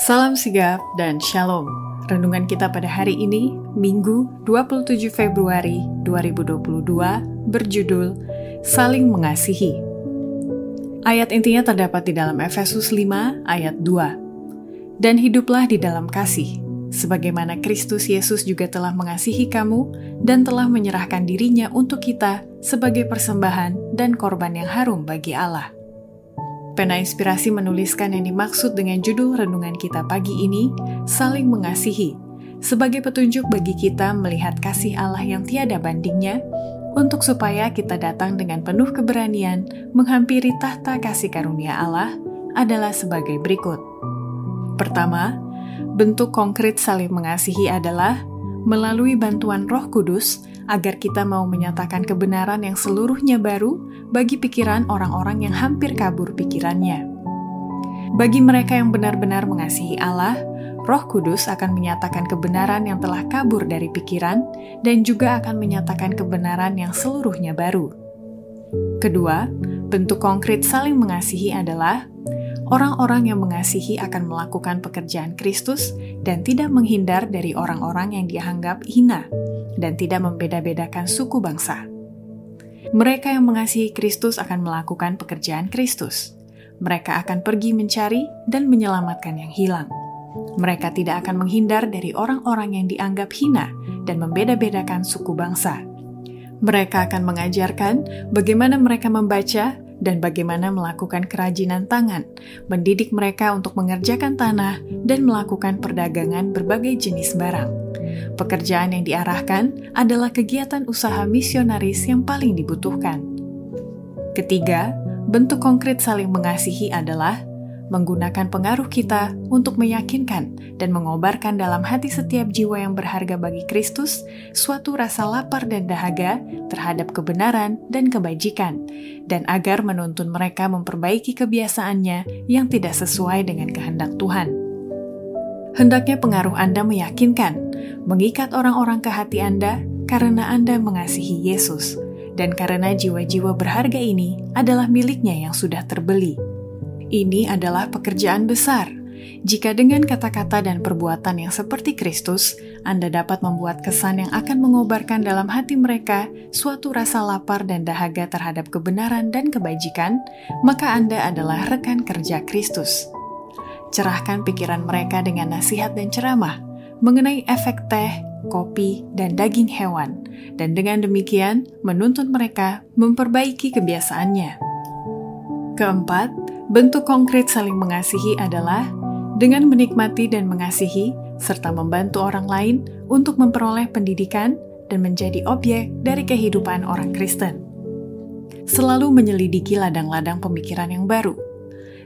Salam sigap dan shalom. Renungan kita pada hari ini, Minggu 27 Februari 2022, berjudul Saling Mengasihi. Ayat intinya terdapat di dalam Efesus 5 ayat 2. Dan hiduplah di dalam kasih, sebagaimana Kristus Yesus juga telah mengasihi kamu dan telah menyerahkan dirinya untuk kita sebagai persembahan dan korban yang harum bagi Allah. Pena Inspirasi menuliskan yang dimaksud dengan judul renungan kita pagi ini, saling mengasihi, sebagai petunjuk bagi kita melihat kasih Allah yang tiada bandingnya, untuk supaya kita datang dengan penuh keberanian menghampiri tahta kasih karunia Allah adalah sebagai berikut. Pertama, bentuk konkret saling mengasihi adalah melalui bantuan Roh Kudus agar kita mau menyatakan kebenaran yang seluruhnya baru bagi pikiran orang-orang yang hampir kabur pikirannya. Bagi mereka yang benar-benar mengasihi Allah, Roh Kudus akan menyatakan kebenaran yang telah kabur dari pikiran dan juga akan menyatakan kebenaran yang seluruhnya baru. Kedua, bentuk konkret saling mengasihi adalah orang-orang yang mengasihi akan melakukan pekerjaan Kristus dan tidak menghindar dari orang-orang yang dianggap hina dan tidak membeda-bedakan suku bangsa. Mereka yang mengasihi Kristus akan melakukan pekerjaan Kristus. Mereka akan pergi mencari dan menyelamatkan yang hilang. Mereka tidak akan menghindar dari orang-orang yang dianggap hina dan membeda-bedakan suku bangsa. Mereka akan mengajarkan bagaimana mereka membaca dan bagaimana melakukan kerajinan tangan, mendidik mereka untuk mengerjakan tanah, dan melakukan perdagangan berbagai jenis barang. Pekerjaan yang diarahkan adalah kegiatan usaha misionaris yang paling dibutuhkan. Ketiga, bentuk konkret saling mengasihi adalah menggunakan pengaruh kita untuk meyakinkan dan mengobarkan dalam hati setiap jiwa yang berharga bagi Kristus suatu rasa lapar dan dahaga terhadap kebenaran dan kebajikan, dan agar menuntun mereka memperbaiki kebiasaannya yang tidak sesuai dengan kehendak Tuhan. Hendaknya pengaruh Anda meyakinkan, mengikat orang-orang ke hati Anda karena Anda mengasihi Yesus, dan karena jiwa-jiwa berharga ini adalah miliknya yang sudah terbeli ini adalah pekerjaan besar. Jika dengan kata-kata dan perbuatan yang seperti Kristus, Anda dapat membuat kesan yang akan mengobarkan dalam hati mereka suatu rasa lapar dan dahaga terhadap kebenaran dan kebajikan, maka Anda adalah rekan kerja Kristus. Cerahkan pikiran mereka dengan nasihat dan ceramah mengenai efek teh, kopi, dan daging hewan, dan dengan demikian menuntun mereka memperbaiki kebiasaannya. Keempat, Bentuk konkret saling mengasihi adalah dengan menikmati dan mengasihi, serta membantu orang lain untuk memperoleh pendidikan dan menjadi objek dari kehidupan orang Kristen. Selalu menyelidiki ladang-ladang pemikiran yang baru,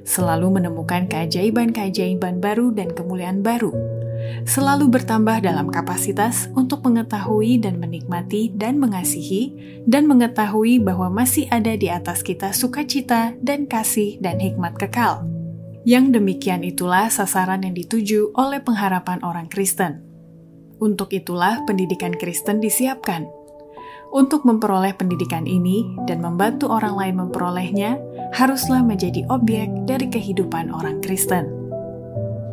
selalu menemukan keajaiban-keajaiban baru dan kemuliaan baru selalu bertambah dalam kapasitas untuk mengetahui dan menikmati dan mengasihi, dan mengetahui bahwa masih ada di atas kita sukacita dan kasih dan hikmat kekal. Yang demikian itulah sasaran yang dituju oleh pengharapan orang Kristen. Untuk itulah pendidikan Kristen disiapkan. Untuk memperoleh pendidikan ini dan membantu orang lain memperolehnya, haruslah menjadi objek dari kehidupan orang Kristen.